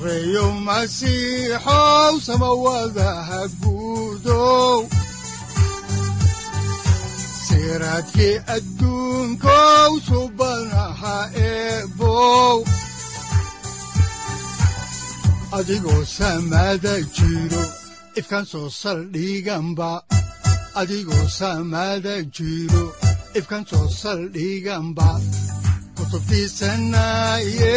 sareyow masiixow samawadaha guudow siraadkii adduunkow adigoo samada jiro ifkaan soo saldhiganba adigoo soo saldhiganba kutubtiisanaye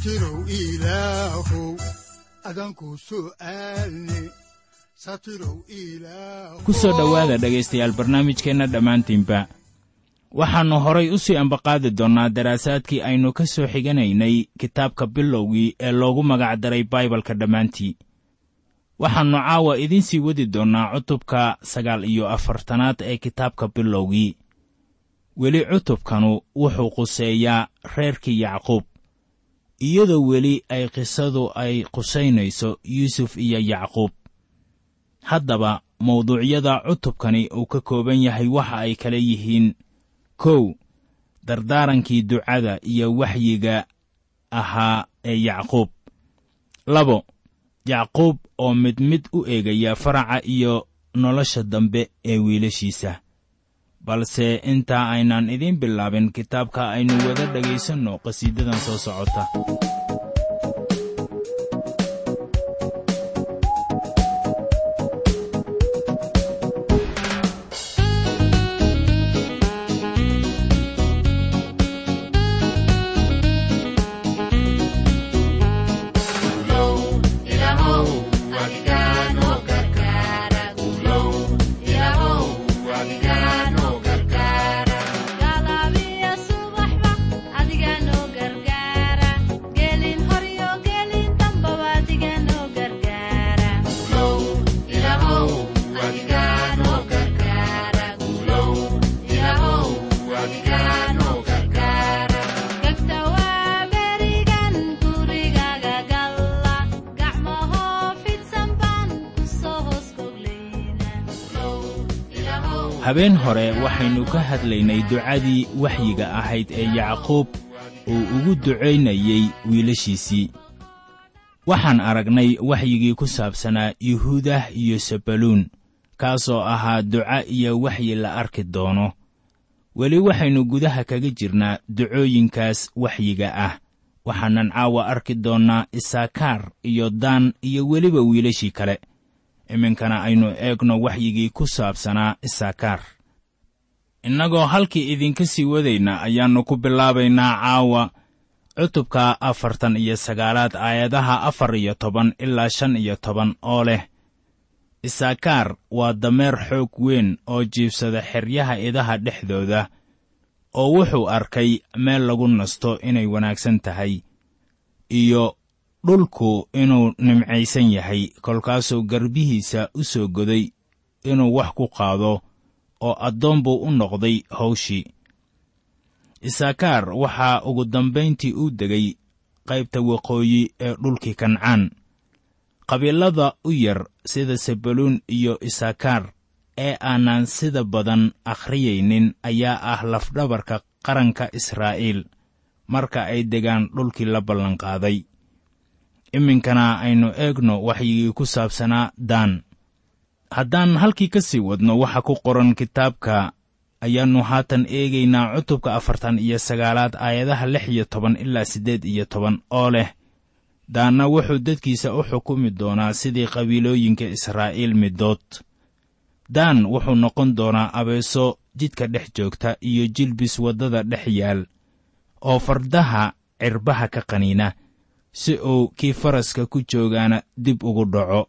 satirow ilaahow adanku ilaahow ku soo dhowaada dhegaystayaal barnaamijkeenna dhammaantiinba. Waxaannu horay u sii ambaqaadi doonnaa daraasaadkii aynu ka soo xiganaynay kitaabka bilowgii ee loogu magacdaray baibalka dhammaantii. Waxaannu caawa idiin sii wadi doonnaa cutubka sagaal iyo afartanaad ee kitaabka bilowgii. Weli cutubkanu wuxuu quseeyaa reerkii yacquub iyadoo weli ay qisadu ay qusaynayso yuusuf iyo yacquub. Haddaba mawduucyada cutubkani uu ka kooban yahay waxa ay kala yihiin. Kow dardaarankii ducada iyo waxyiga ahaa ee yacquub. Labo yacquub oo mid mid u eegaya faraca iyo nolosha dambe ee wiilashiisa balse intaa aynaan idiin bilaabin kitaabka aynu wada dhegaysanno qhasiidadan soo socota habeen hore waxaynu ka hadlaynay ducadii waxyiga ahayd ee yacquub uu ugu ducaynayey wiilashiisii. Waxaan aragnay waxyigii ku saabsanaa yuhuudah iyo sabaluun kaasoo ahaa duca iyo waxyi la arki doono. Weli waxaynu gudaha kaga jirnaa ducooyinkaas waxyiga ah waxaanan caawa arki doonnaa isaakaar iyo daan iyo weliba wiilashii kale iminkana aynu eegno waxyigii ku saabsanaa isaakaar innagoo halkii idinka sii wadayna ayaannu ku bilaabaynaa caawa cutubka afartan iyo sagaalaad aayadaha afar iyo toban ilaa shan iyo toban oo leh. Isaakaar waa dameer xoog weyn oo jiibsada xeryaha idaha dhexdooda oo wuxuu arkay meel lagu nasto inay wanaagsan tahay iyo dhulku inuu nimcaysan yahay kolkaasuu garbihiisa u soo goday inuu wax ku qaado oo addoon buu u noqday hawshii isaakaar waxaa ugu dambayntii u degay qaybta waqooyi ee dhulkii kancaan. Qabiilada u yar sida sabaluun iyo isaakaar ee aanan sida badan akhriyaynin ayaa ah lafdhabarka qaranka israa'iil marka ay degaan dhulkii la ballanqaaday iminkana aynu eegno waxyigii ku saabsanaa daan. Haddaan halkii ka sii wadno waxa ku qoran kitaabka ayaannu haatan eegaynaa cutubka afartan iyo sagaalaad aayadaha lix iyo toban ilaa siddeed iyo toban oo leh daanna wuxuu dadkiisa u xukumi doonaa sidii qabiilooyinka israa'iil middood daan wuxuu noqon doonaa abeeso jidka dhex joogta iyo jilbis waddada dhex yaal oo fardaha cirbaha ka qaniina si uu kii faraska ku joogaana dib ugu dhaco.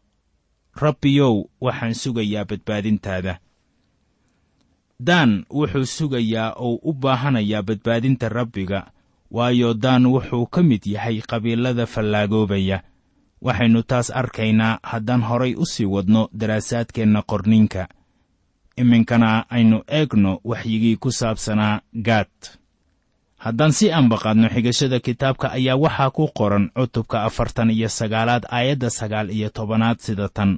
Rabbiyow waxaan sugayaa badbaadintaada. Daan wuxuu sugayaa oo u baahanayaa badbaadinta rabbiga waayo daan wuxuu ka mid yahay qabiilada fallaagoobaya waxaynu taas arkaynaa haddaan horay u sii wadno daraasaadkeenna qorninka iminkana aynu eegno waxyigii ku saabsanaa gaad haddaan si ambaqaadno xigashada kitaabka ayaa waxaa ku qoran cutubka afartan iyo sagaalaad aayadda sagaal iyo tobanaad sida tan.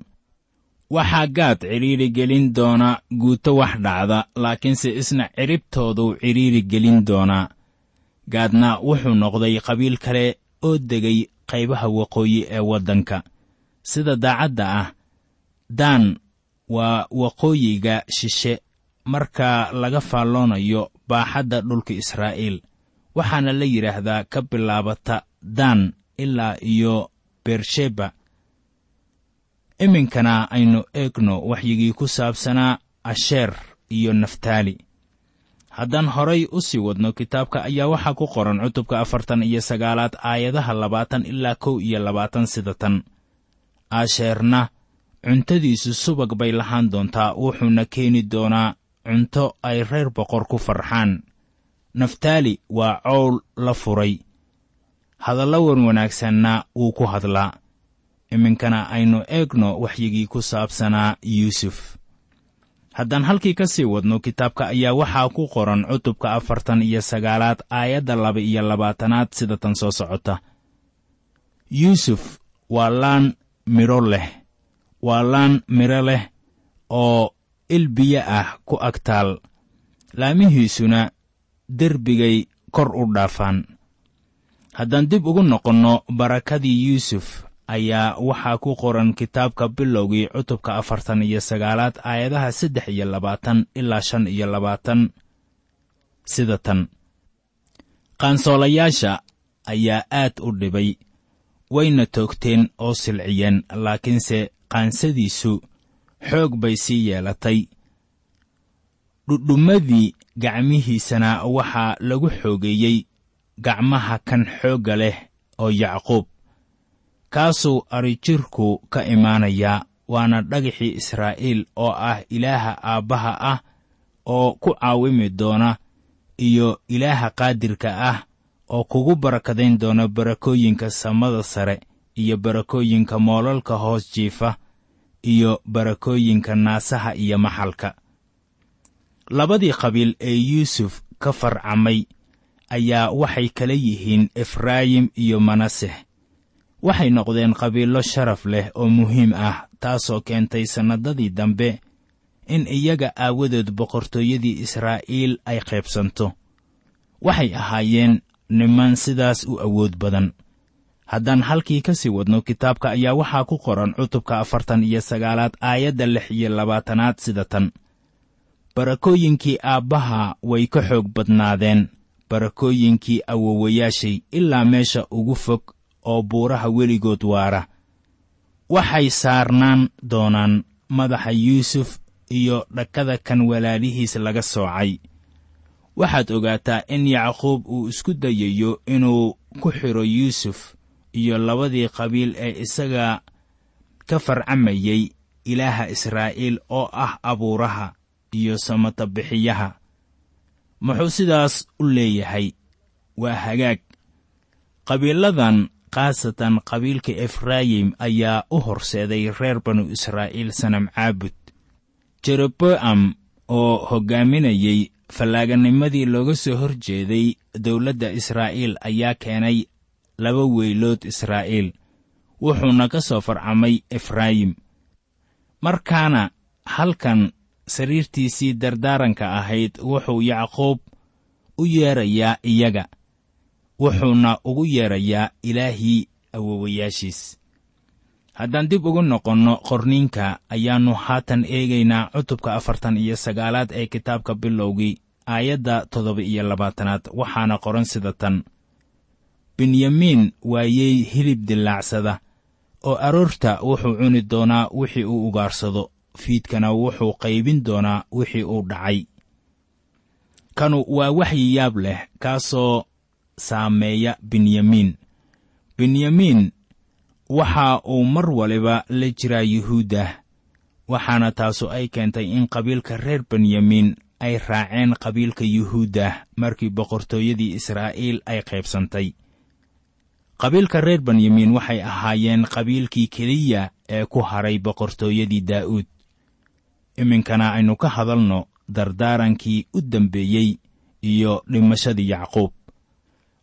Waxaa gaad cidhiiri gelin doona guuto wax dhacda laakiinse isna ciribtooduu cidhiiri gelin doonaa gaadna wuxuu noqday qabiil kale oo degay qaybaha waqooyi ee waddanka. Sida daacadda ah daan waa waqooyiga shishe marka laga faalloonayo baaxadda dhulka israa'iil waxaana la yidhaahdaa ka bilaabata daan ilaa iyo beersheba. Iminkana aynu eegno waxyigii ku saabsanaa asheer iyo naftaali. Haddaan horay u sii wadno kitaabka ayaa waxaa ku qoran cutubka afartan iyo sagaalaad aayadaha labaatan ilaa kow iyo labaatan sida tan. Asheerna cuntadiisu subag bay lahaan doontaa wuxuuna keeni doonaa cunto ay reer boqor ku farxaan naftaali waa cowl la furay. Hadallo wan wanaagsanna wuu ku hadlaa. Iminkana aynu eegno waxyigii ku saabsanaa yuusuf. Haddaan halkii ka sii wadno kitaabka ayaa waxaa ku qoran cutubka afartan iyo sagaalaad aayadda laba iyo labaatanaad sida tan soo socota. Yuusuf waa laan midho leh waa laan midho leh oo il biyo ah ku agtaal laamihiisuna derbigay kor u dhaafaan. Haddaan dib ugu noqonno barakadii yuusuf ayaa waxaa ku qoran kitaabka bilowgii cutubka afartan iyo sagaalaad aayadaha saddex iyo labaatan ilaa shan iyo labaatan. Sida tan qaansoolayaasha ayaa aad u dhibay wayna toogteen oo silciyeen laakiinse qaansadiisu xoog bay sii yeelatay dhudhummadii gacmihiisana waxaa lagu xoogeeyey gacmaha kan xoogga leh oo yacquub. Kaasuu adrijirku ka imaanayaa waana dhagaxii israa'iil oo ah ilaaha aabbaha ah oo ku caawimi doona iyo ilaaha qaadirka ah oo kugu barakadayn doona barakooyinka samada sare iyo barakooyinka moolalka hoos jiifa iyo barakooyinka naasaha iyo maxalka labadii qabiil ee yuusuf ka farcamay ayaa waxay kala yihiin efraayim iyo manaseh waxay noqdeen qabiillo sharaf leh oo muhiim ah taasoo keentay sannadadii dambe in iyaga aawadood boqortooyadii israa'iil ay qaybsanto. Waxay ahaayeen niman sidaas u awood badan. Haddaan halkii ka sii wadno kitaabka ayaa waxaa ku qoran cutubka afartan iyo sagaalaad aayadda lix iyo labaatanaad sida tan barakooyinkii aabbaha way ka xoog badnaadeen. Barakooyinkii awowayaashay ilaa meesha ugu fog oo buuraha weligood waara. Waxay saarnaan doonaan madaxa yuusuf iyo dhakada kan walaalihiis laga soocay. Waxaad ogaataa in yacquub uu isku dayayo inuu ku xidho yuusuf iyo labadii qabiil ee isaga ka farcamayey ilaaha israa'iil oo ah abuuraha iyo samatabixiyaha muxuu sidaas u leeyahay? Waa hagaag. Qabiiladan khaasatan qabiilka efraayim ayaa u horseeday reer banu israa'iil sanam caabud. Jerobo'am oo hoggaaminayey fallaaganimadii looga soo hor jeeday dowladda israa'iil ayaa keenay laba weylood israa'iil. Wuxuuna ka soo farcamay efraayim. Markaana halkan sariirtiisii dardaaranka ahayd wuxuu yacquub u yeedrayaa iyaga wuxuuna ugu yeedrayaa ilaahii awowayaashiis haddaan dib ugu noqonno qorniinka ayaannu haatan eegaynaa cutubka afartan iyo sagaalaad ee kitaabka bilowgii aayadda toddoba iyo labaatanaad waxaana qoran sida tan. Benyamiin waayey hilib dillaacsada oo aroorta wuxuu cuni doonaa wixii uu ugaarsado fiidkana wuxuu qaybin doonaa wixii uu dhacay. Kanu waa waxyi yaab leh kaasoo saameeya benyamiin benyamiin waxa uu mar waliba la jiraa yuhuudda waxaana taasu ay keentay in qabiilka reer benyamiin ay raaceen qabiilka yuhuudda markii boqortooyadii israa'iil ay qaybsantay. Qabiilka reer benyamiin waxay ahaayeen qabiilkii keliya ee ku haray boqortooyadii daa'uud iminkana aynu ka hadalno dardaarankii u dambeeyey iyo dhimashadii yacquub.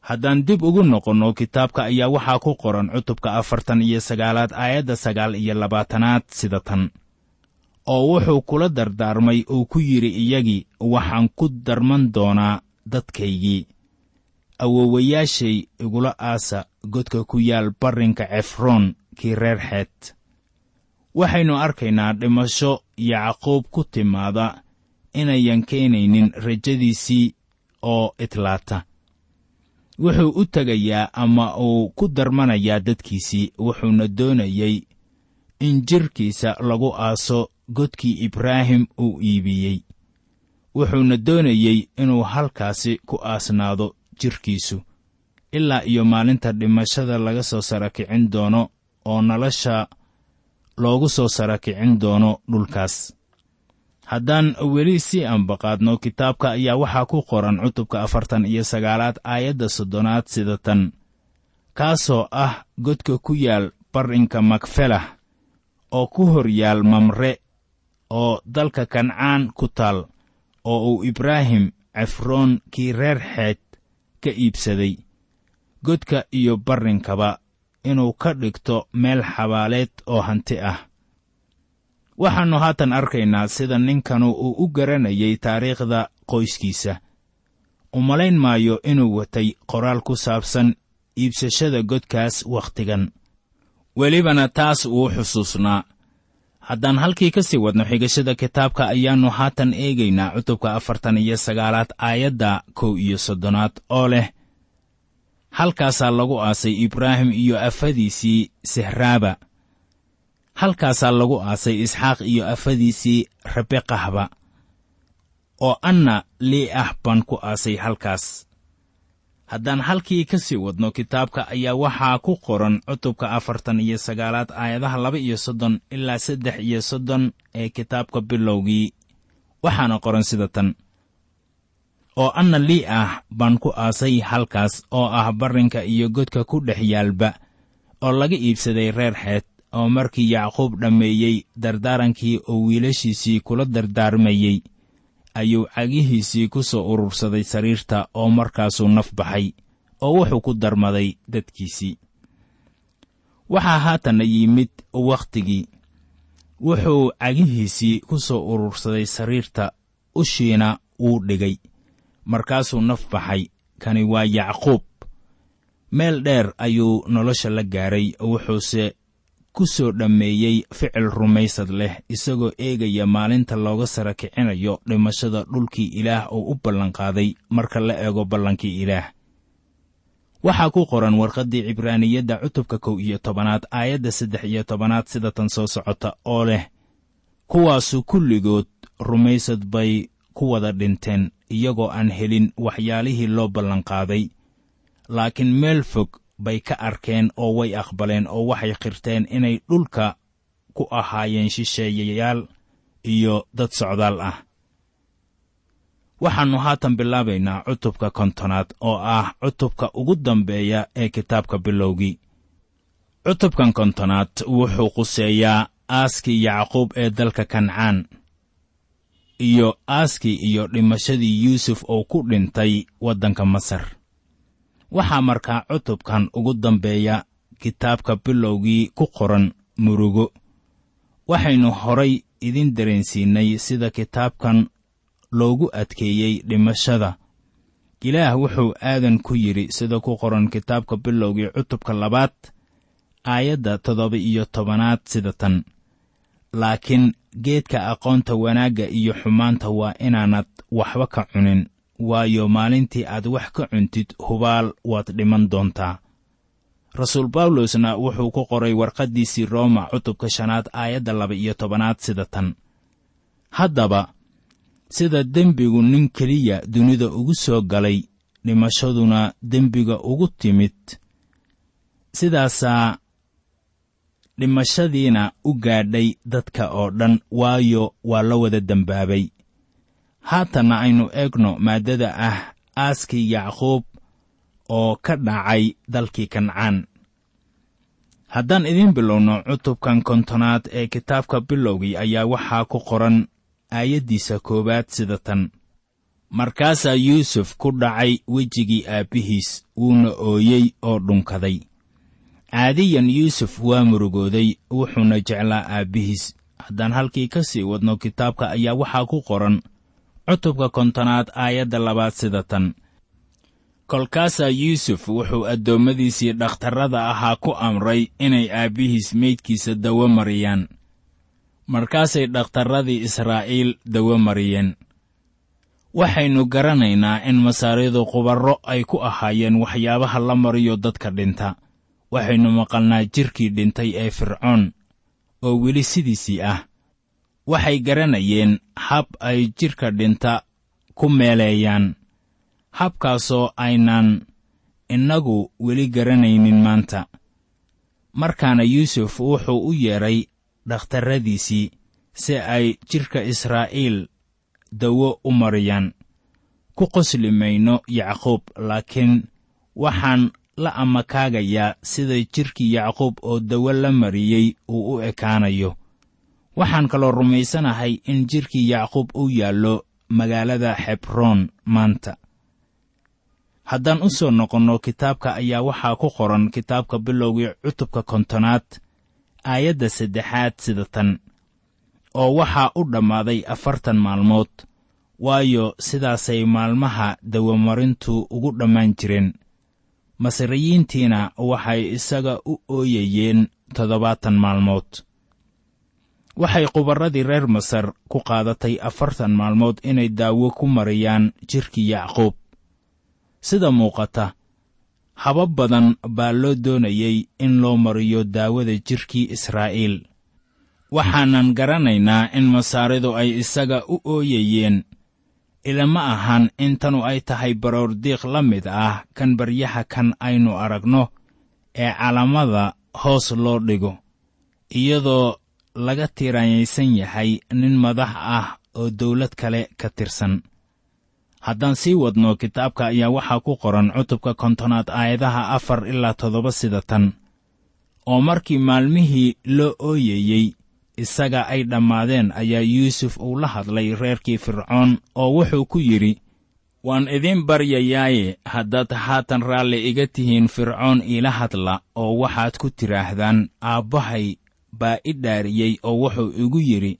Haddaan dib ugu noqonno kitaabka ayaa waxaa ku qoran cutubka afartan iyo sagaalaad aayadda sagaal iyo labaatanaad sida tan. Oo wuxuu kula dardaarmay uu ku yidhi iyagii waxaan ku darman doonaa dadkaygii. Awowayaashay igula aasa godka ku yaal barrinka cefroon kii reer xeed waxaynu arkaynaa dhimasho yacquub ku timaada inayan keenaynin rajadiisii oo itlaata wuxuu u tegayaa ama uu ku darmanayaa dadkiisii wuxuuna doonayey in jidhkiisa lagu aaso godkii ibraahim uu iibiyey. Wuxuuna doonayey inuu halkaasi ku aasnaado jidhkiisu ilaa iyo maalinta dhimashada laga soo sarakicin doono oo nolosha loogu soo sarakicin doono dhulkaas. Haddaan weli sii ambaqaadno kitaabka ayaa waxaa ku qoran cutubka afartan iyo sagaalaad aayadda soddonaad sida tan. Kaasoo ah godka ku yaal barrinka makfelah oo ku hor yaal mamre oo dalka kancaan ku taal oo uu ibraahim cefroon kii reer xeed ka iibsaday. Godka iyo barrinkaba inuu ka dhigto meel xabaaleed oo hanti ah. Waxaannu haatan arkaynaa sida ninkanu uu u garanayay taariikhda qoyskiisa. U malayn maayo inuu watay qoraal ku saabsan iibsashada godkaas wakhtigan. Welibana taas wuu xusuusnaa. Haddaan halkii ka sii wadno xigashada kitaabka ayaannu haatan eegaynaa cutubka afartan iyo sagaalaad aayadda kow iyo soddonaad oo leh halkaasaa lagu aasay ibraahim iyo afadiisii sehraaba halkaasaa lagu aasay isxaaq iyo afadiisii rabeqahba oo anna lii ah baan ku aasay halkaas. Haddaan halkii ka sii wadno kitaabka ayaa waxaa ku qoran cutubka afartan iyo sagaalaad aayadaha laba iyo soddon ilaa saddex iyo soddon ee kitaabka bilowgii. Waxaana qoran sida tan oo anna lii ah baan ku aasay halkaas oo ah barrinka iyo godka ku dhex yaalba oo laga iibsaday reer xeed oo markii yacquub dhammeeyey dardaarankii oo wiilashiisii kula dardaarmayey ayuu cagihiisii ku soo urursaday sariirta oo markaasuu naf baxay oo wuxuu ku darmaday dadkiisii. Waxaa haatanna yimid wakhtigii wuxuu cagihiisii ku soo urursaday sariirta ushiina wuu dhigay markaasuu naf baxay. Kani waa yacquub. Meel dheer ayuu nolosha la gaaray wuxuuse ku soo dhammeeyey ficil rumaysad leh isagoo eegaya maalinta looga sara kicinayo dhimashada dhulkii ilaah oo u ballanqaaday marka la eego ballankii ilaah. Waxaa ku qoran warqaddii cibraaniyadda cutubka kow iyo tobanaad aayadda saddex iyo tobanaad sida tan soo socota oo leh kuwaasu kulligood rumaysad bay ku wada dhinteen iyagoo aan helin waxyaalihii loo ballanqaaday. Laakiin meel fog bay ka arkeen oo way aqbaleen oo waxay qirteen inay dhulka ku ahaayeen shisheeyayaal iyo dad socdaal ah. Waxaannu haatan bilaabaynaa cutubka kontonaad oo ah cutubka ugu dambeeya ee kitaabka bilowgii. Cutubkan kontonaad wuxuu quseeyaa aaskii yacquub ee dalka kancaan iyo aaskii iyo dhimashadii yuusuf oo ku dhintay waddanka masar. Waxaa markaa cutubkan ugu dambeeya kitaabka bilowgii ku qoran murugo. Waxaynu horay idin dareensiinnay sida kitaabkan loogu adkeeyey dhimashada. Ilaah wuxuu aadan ku yidhi sida ku qoran kitaabka bilowgii cutubka labaad aayadda toddoba iyo tobanaad sida tan laakiin geedka aqoonta wanaagga iyo xumaanta waa inaanad waxba ka cunin. Waayo maalintii aad wax ka cuntid hubaal waad dhiman doontaa. Rasuul bawlosna wuxuu ku qoray warqaddiisii rooma cutubka shanaad aayadda laba iyo tobanaad sida tan. Haddaba sida dembigu nin keliya dunida ugu soo galay dhimashaduna dembiga ugu timid. Sidaasaa dhimashadiina u gaadhay dadka oo dhan waayo waa la wada dembaabay haatanna aynu eegno maaddada ah aaskii yacquub oo ka dhacay dalkii kancaan. Haddaan idiin bilowno cutubkan kontonaad ee kitaabka bilowgii ayaa waxaa ku qoran aayaddiisa koowaad sida tan. Markaasaa yuusuf ku dhacay wejigii aabbihiis wuuna ooyey oo dhunkaday caadiyan yuusuf waa murugooday wuxuuna jeclaa aabbihiis haddaan halkii ka sii wadno kitaabka ayaa waxaa ku qoran. Cutubka kontonaad aayadda labaad sida tan. Kolkaasaa yuusuf wuxuu addoommadiisii dhakhtarrada ahaa ku amray inay aabbihiis meydkiisa dawo mariyaan. Markaasay dhakhtarradii israa'iil dawo mariyeen. Waxaynu garanaynaa in masaaridu qubarro ay ku ahaayeen waxyaabaha la mariyo dadka dhinta waxaynu maqalnaa jirkii dhintay ee fircoon oo weli sidiisii ah. Waxay garanayeen hab ay jidhka dhinta ku meeleeyaan. Habkaasoo aynan innagu weli garanaynin maanta. Markaana yuusuf wuxuu u yeedhay dhakhtarradiisii si ay jidhka israa'iil dawo u mariyaan. Ku qosli mayno yacquub laakiin waxaan la amakaagayaa sida jidhkii yacquub oo dawo la mariyey uu u ekaanayo. Waxaan kaloo rumaysanahay in jidhkii yacquub uu yaallo magaalada xebroon maanta. Haddaan u soo noqonno kitaabka ayaa waxaa ku qoran kitaabka bilowgii cutubka kontonaad aayadda saddexaad sida tan oo waxaa u dhammaaday afartan maalmood. Waayo sidaasay maalmaha dawamarintu ugu dhammaan jireen masriyiintiina waxay isaga u ooyayeen toddobaatan maalmood. Waxay qubarradii reer masar ku qaadatay afartan maalmood inay daawo ku mariyaan jidhkii yacquub. Sida muuqata habab badan baa loo doonayey in loo mariyo daawada jidhkii israa'iil. Waxaanan garanaynaa in masaaridu ay isaga u ooyayeen ilama ahan in tanu ay tahay baroordiiq la mid ah kan baryaha kan aynu aragno ee calamada hoos loo dhigo iyadoo laga tiiraanyaysan yahay nin madax ah oo dawlad kale ka tirsan. Haddaan sii wadno kitaabka ayaa waxaa ku qoran cutubka kontonaad aayadaha afar ilaa toddoba sida tan oo markii maalmihii loo ooyayey isaga ay dhammaadeen ayaa yuusuf uu la hadlay reerkii fircoon oo wuxuu ku yidhi waan idiin baryayaaye haddaad haatan raalli iga tihiin fircoon iila hadla oo waxaad ku tidhaahdaan aabbahay baa i dhaariyey oo wuxuu igu yidhi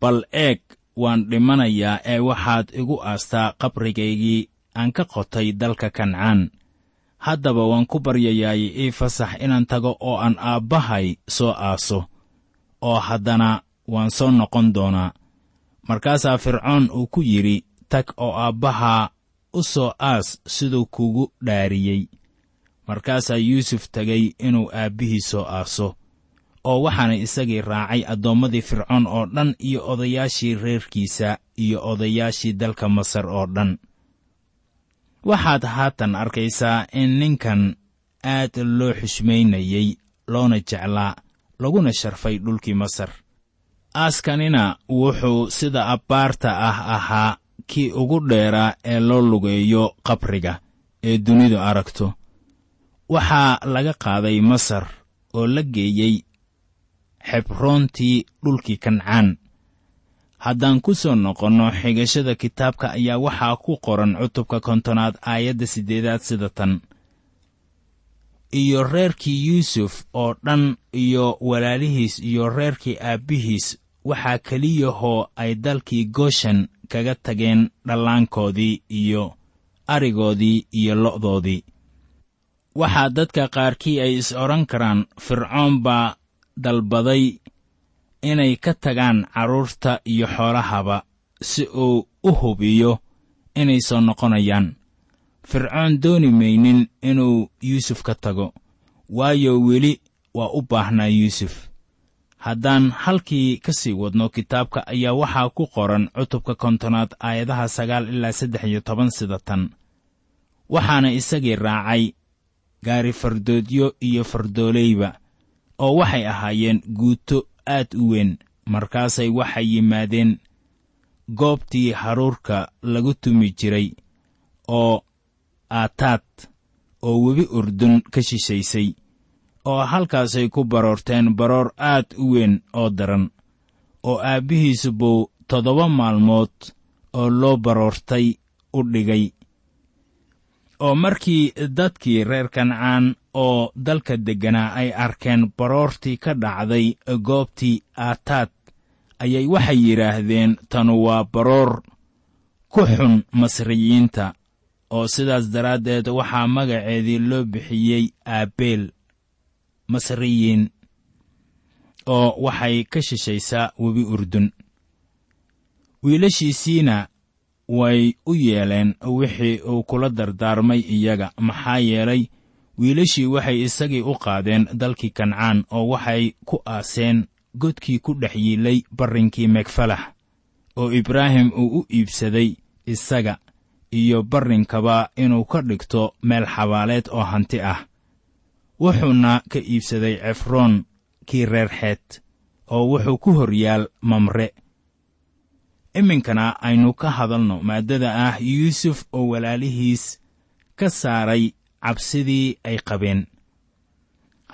bal eeg waan dhimanayaa ee waxaad igu aastaa qabrigaygii aan ka qotay dalka kancaan. Haddaba waan ku baryayaaye ii fasax inaan tago oo aan aabbahay soo aaso oo haddana waan soo noqon doonaa. Markaasaa fircoon uu ku yidhi tag oo aabbahaa u soo aas siduu kugu dhaariyey. Markaasaa yuusuf tegay inuu aabbihii soo aaso oo waxaana isagii raacay addoommadii fircoon oo dhan iyo odayaashii reerkiisa iyo odayaashii dalka masar oo dhan. Waxaad haatan arkaysaa in ninkan aad loo xushmaynayey loona jeclaa laguna sharfay dhulkii masar. Aaskanina wuxuu sida abbaarta ah ahaa kii ugu dheeraa ee loo lugeeyo qabriga ee dunidu aragto. Waxaa laga qaaday masar oo la geeyey xebroontii dhulkii kancaan. Haddaan ku soo noqonno xigashada kitaabka ayaa waxaa ku qoran cutubka kontonaad aayadda siddeedaad sida tan iyo reerkii yuusuf oo dhan iyo walaalihiis iyo reerkii aabbihiis waxaa keliyahoo ay dalkii gooshan kaga tageen dhallaankoodii iyo arigoodii iyo lo'doodii. Waxaa dadka qaarkii ay is odhan karaan fircoon baa dalbaday inay ka tagaan carruurta iyo xoolahaba si uu u hubiyo inay soo noqonayaan fircoon dooni maynin inuu yuusuf ka tago. Waayo weli waa u baahnaa yuusuf. Haddaan halkii ka sii wadno kitaabka ayaa waxaa ku qoran cutubka kontonaad aayadaha sagaal ilaa saddex iyo toban sida tan. Waxaana isagii raacay gaari fardoodyo iyo fardooleyba oo waxay ahaayeen guuto aad u weyn. Markaasay waxay yimaadeen goobtii haruurka lagu tumi jiray oo aataad oo webi urdun ka shishaysay oo halkaasay ku baroorteen baroor aad u weyn oo daran oo aabbihiisu buu toddoba maalmood oo loo baroortay u dhigay. Oo markii dadkii reer kancaan oo dalka degganaa ay arkeen baroortii ka dhacday goobtii aataad ayay waxay yidhaahdeen tanu waa baroor ku xun masriyiinta oo sidaas daraaddeed waxaa magaceedii loo bixiyey aabeel masriyiin oo waxay ka shishaysaa webi urdun. Wiilashiisiina way u yeeleen wixii uu kula dardaarmay iyaga maxaa yeelay wiilashii waxay isagii u qaadeen dalkii kancaan oo waxay ku aaseen godkii ku dhex yiilay barrinkii megfalax oo ibraahim uu u iibsaday isaga iyo barrinkaba inuu ka dhigto meel xabaaleed oo hanti ah. Wuxuuna ka iibsaday cefroon kii reer xeed oo wuxuu ku hor yaal mamre. Iminkana aynu ka hadalno maaddada ah yuusuf oo walaalihiis ka saaray cabsidii ay qabeen.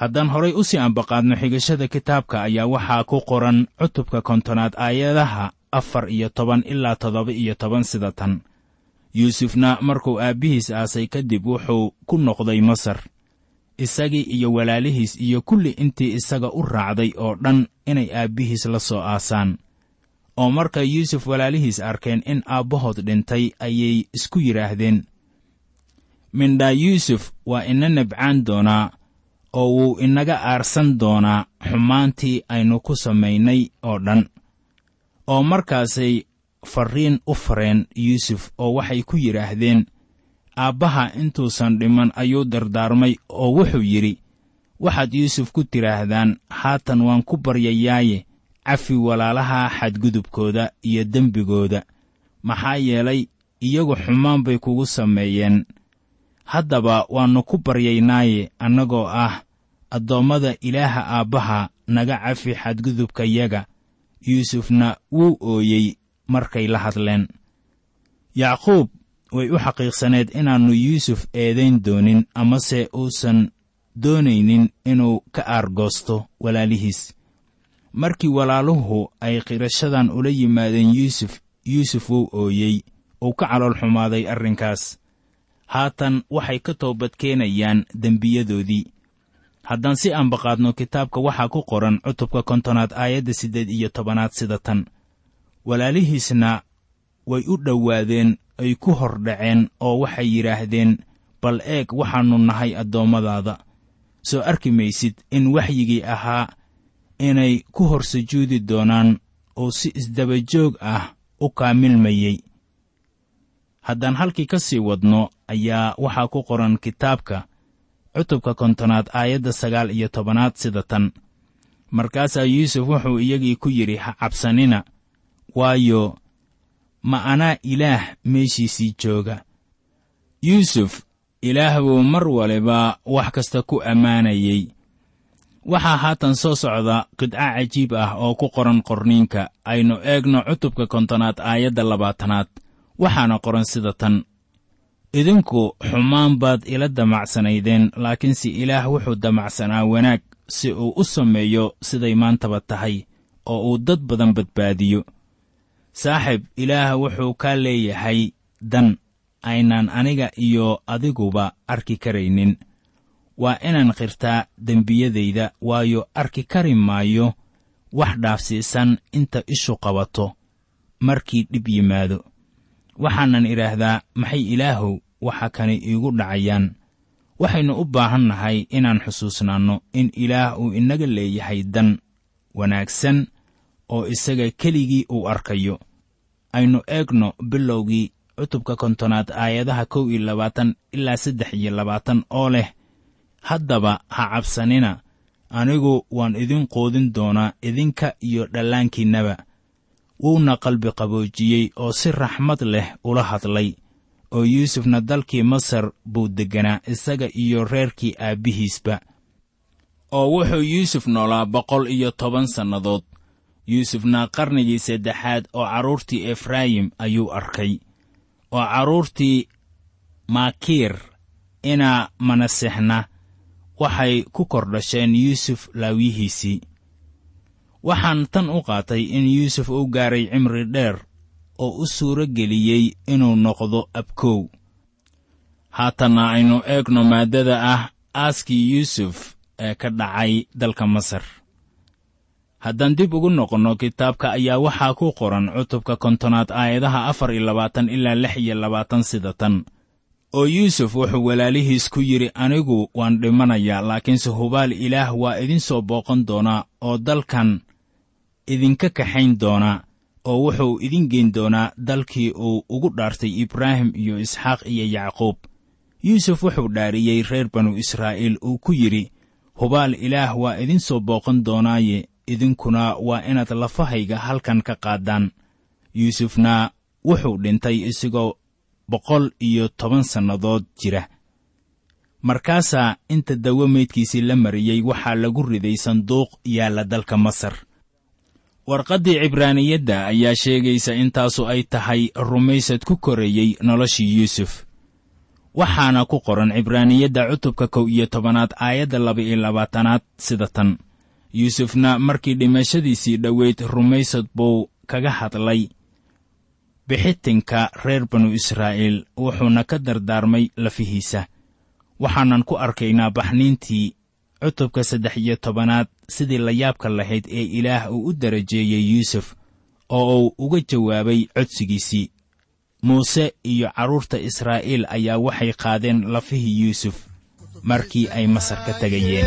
Haddaan horay u sii ambaqaadno xigashada kitaabka ayaa waxaa ku qoran cutubka kontonaad aayadaha afar iyo toban ilaa toddoba iyo toban sida tan yuusufna markuu aabbihiis aasay kadib wuxuu ku noqday masar. Isagii iyo walaalihiis iyo kulli intii isaga u raacday oo dhan inay aabbihiis la soo aasaan. Oo markay yuusuf walaalihiis arkeen in aabbahood dhintay ayay isku yidhaahdeen mindhaa yuusuf waa ina nabcaan doonaa oo wuu inaga aarsan doonaa xumaantii aynu ku samaynay oo dhan. Oo markaasay farriin u fareen yuusuf oo waxay ku yidhaahdeen aabbaha intuusan dhiman ayuu dardaarmay oo wuxuu yidhi waxaad yuusuf ku tidhaahdaan haatan waan ku baryayaaye cafi walaalaha xadgudubkooda iyo dembigooda. Maxaa yeelay iyagu xumaan bay kugu sameeyeen. Haddaba waannu ku baryaynaaye annagoo ah addoommada ilaaha aabbaha naga cafi xadgudubkayaga yuusufna wuu ooyey markay la hadleen. Yacquub way u xaqiiqsaneed inaannu yuusuf eedayn doonin amase uusan doonaynin inuu ka aargoosto walaalihiis. Markii walaaluhu ay qirashadan ula yimaadeen yuusuf yuusuf wuu ooyey uu ka calool xumaaday arrinkaas. Haatan waxay ka toobadkeenayaan dembiyadoodii. Haddaan si ambaqaadno kitaabka waxaa ku qoran cutubka kontonaad aayadda siddeed iyo tobanaad sida tan walaalihiisna way u dhowaadeen ay ku hor dhaceen oo waxay yidhaahdeen bal eeg waxaannu nahay addoommadaada. Soo arki maysid in waxyigii ahaa inay ku hor sujuudi doonaan oo si isdabajoog ah u kaamilmayey haddaan halkii ka sii wadno ayaa waxaa ku qoran kitaabka cutubka kontonaad aayadda sagaal iyo tobanaad sida tan. Markaasaa yuusuf wuxuu iyagii ku yidhi ha cabsanina waayo ma anaa ilaah meeshiisii jooga. Yuusuf ilaah buu mar waliba wax kasta ku ammaanayey. Waxaa haatan soo socda qidco cajiib ah oo ku qoran qorniinka aynu eegno cutubka kontonaad aayadda labaatanaad waxaana qoran sida tan. Idinku xumaan baad ila damacsanaydeen laakiinse ilaah wuxuu damacsanaa wanaag si uu u sameeyo siday maantaba tahay oo uu dad badan badbaadiyo saaxib ilaah wuxuu kaa leeyahay dan aynaan aniga iyo adiguba arki karaynin. Waa inaan qirtaa dembiyadayda waayo arki kari maayo wax dhaafsiisan inta ishu qabato markii dhib yimaado. Waxaanan idhaahdaa maxay ilaahow waxa kani iigu dhacayaan? Waxaynu u baahan nahay inaan xusuusnaanno in ilaah uu inaga leeyahay dan wanaagsan oo isaga keligii uu arkayo aynu eegno bilowgii cutubka kontonaad aayadaha kow iyo labaatan ilaa saddex iyo labaatan oo leh haddaba ha cabsanina anigu waan idin quudin doonaa idinka iyo dhallaankiinnaba. Wuuna qalbi qaboojiyey oo si raxmad leh ula hadlay oo yuusufna dalkii masar buu degganaa isaga iyo reerkii aabbihiisba. Oo wuxuu yuusuf noolaa boqol iyo toban sannadood yuusufna qarnigii saddexaad oo carruurtii efraayim ayuu arkay oo carruurtii maakiir inaa manasexna waxay ku kordhasheen yuusuf laawyihiisii waxaan tan u qaatay in yuusuf uu gaaray cimri dheer oo u suuro geliyey inuu noqdo abkow. Haatanna aynu eegno maaddada ah aaskii yuusuf ee ka dhacay dalka masar haddaan dib ugu noqonno kitaabka ayaa waxaa ku qoran cutubka kontonaad aayadaha afar iyo labaatan ilaa lix iyo labaatan sida tan. Oo yuusuf wuxuu walaalihiis ku yidhi anigu waan dhimanayaa laakiinse hubaal ilaah waa idin soo booqan doonaa oo dalkan idinka kaxayn doonaa oo wuxuu idin geyn doonaa dalkii uu ugu dhaartay ibraahim iyo isxaaq iyo yacquub. Yuusuf wuxuu dhaariyey reer banu israa'iil uu ku yidhi hubaal ilaah waa idin soo booqan doonaaye idinkuna waa inaad lafahayga halkan ka qaaddaan yuusufna wuxuu dhintay isagoo boqol iyo toban sannadood jira. Markaasaa inta dawo meydkiisii la mariyey waxaa lagu riday sanduuq yaalla dalka masar. Warqaddii cibraaniyadda ayaa sheegaysa intaasu ay tahay rumaysad ku korayey noloshii yuusuf. Waxaana ku qoran cibraaniyadda cutubka kow iyo tobanaad aayadda laba-iyo labaatanaad sida tan yuusufna markii dhimashadiisii dhoweyd rumaysad buu kaga hadlay. Bixitinka reer banu israa'iil wuxuuna ka dardaarmay lafihiisa. Waxaanan ku arkaynaa baxniintii cutubka saddex iyo tobanaad sidii layaabka lahayd ee ilaah uu u darajeeyey yuusuf oo uu uga jawaabay codsigiisii. Muuse iyo carruurta israa'iil ayaa waxay qaadeen lafihii yuusuf markii ay masar ka tegayeen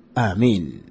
aamiin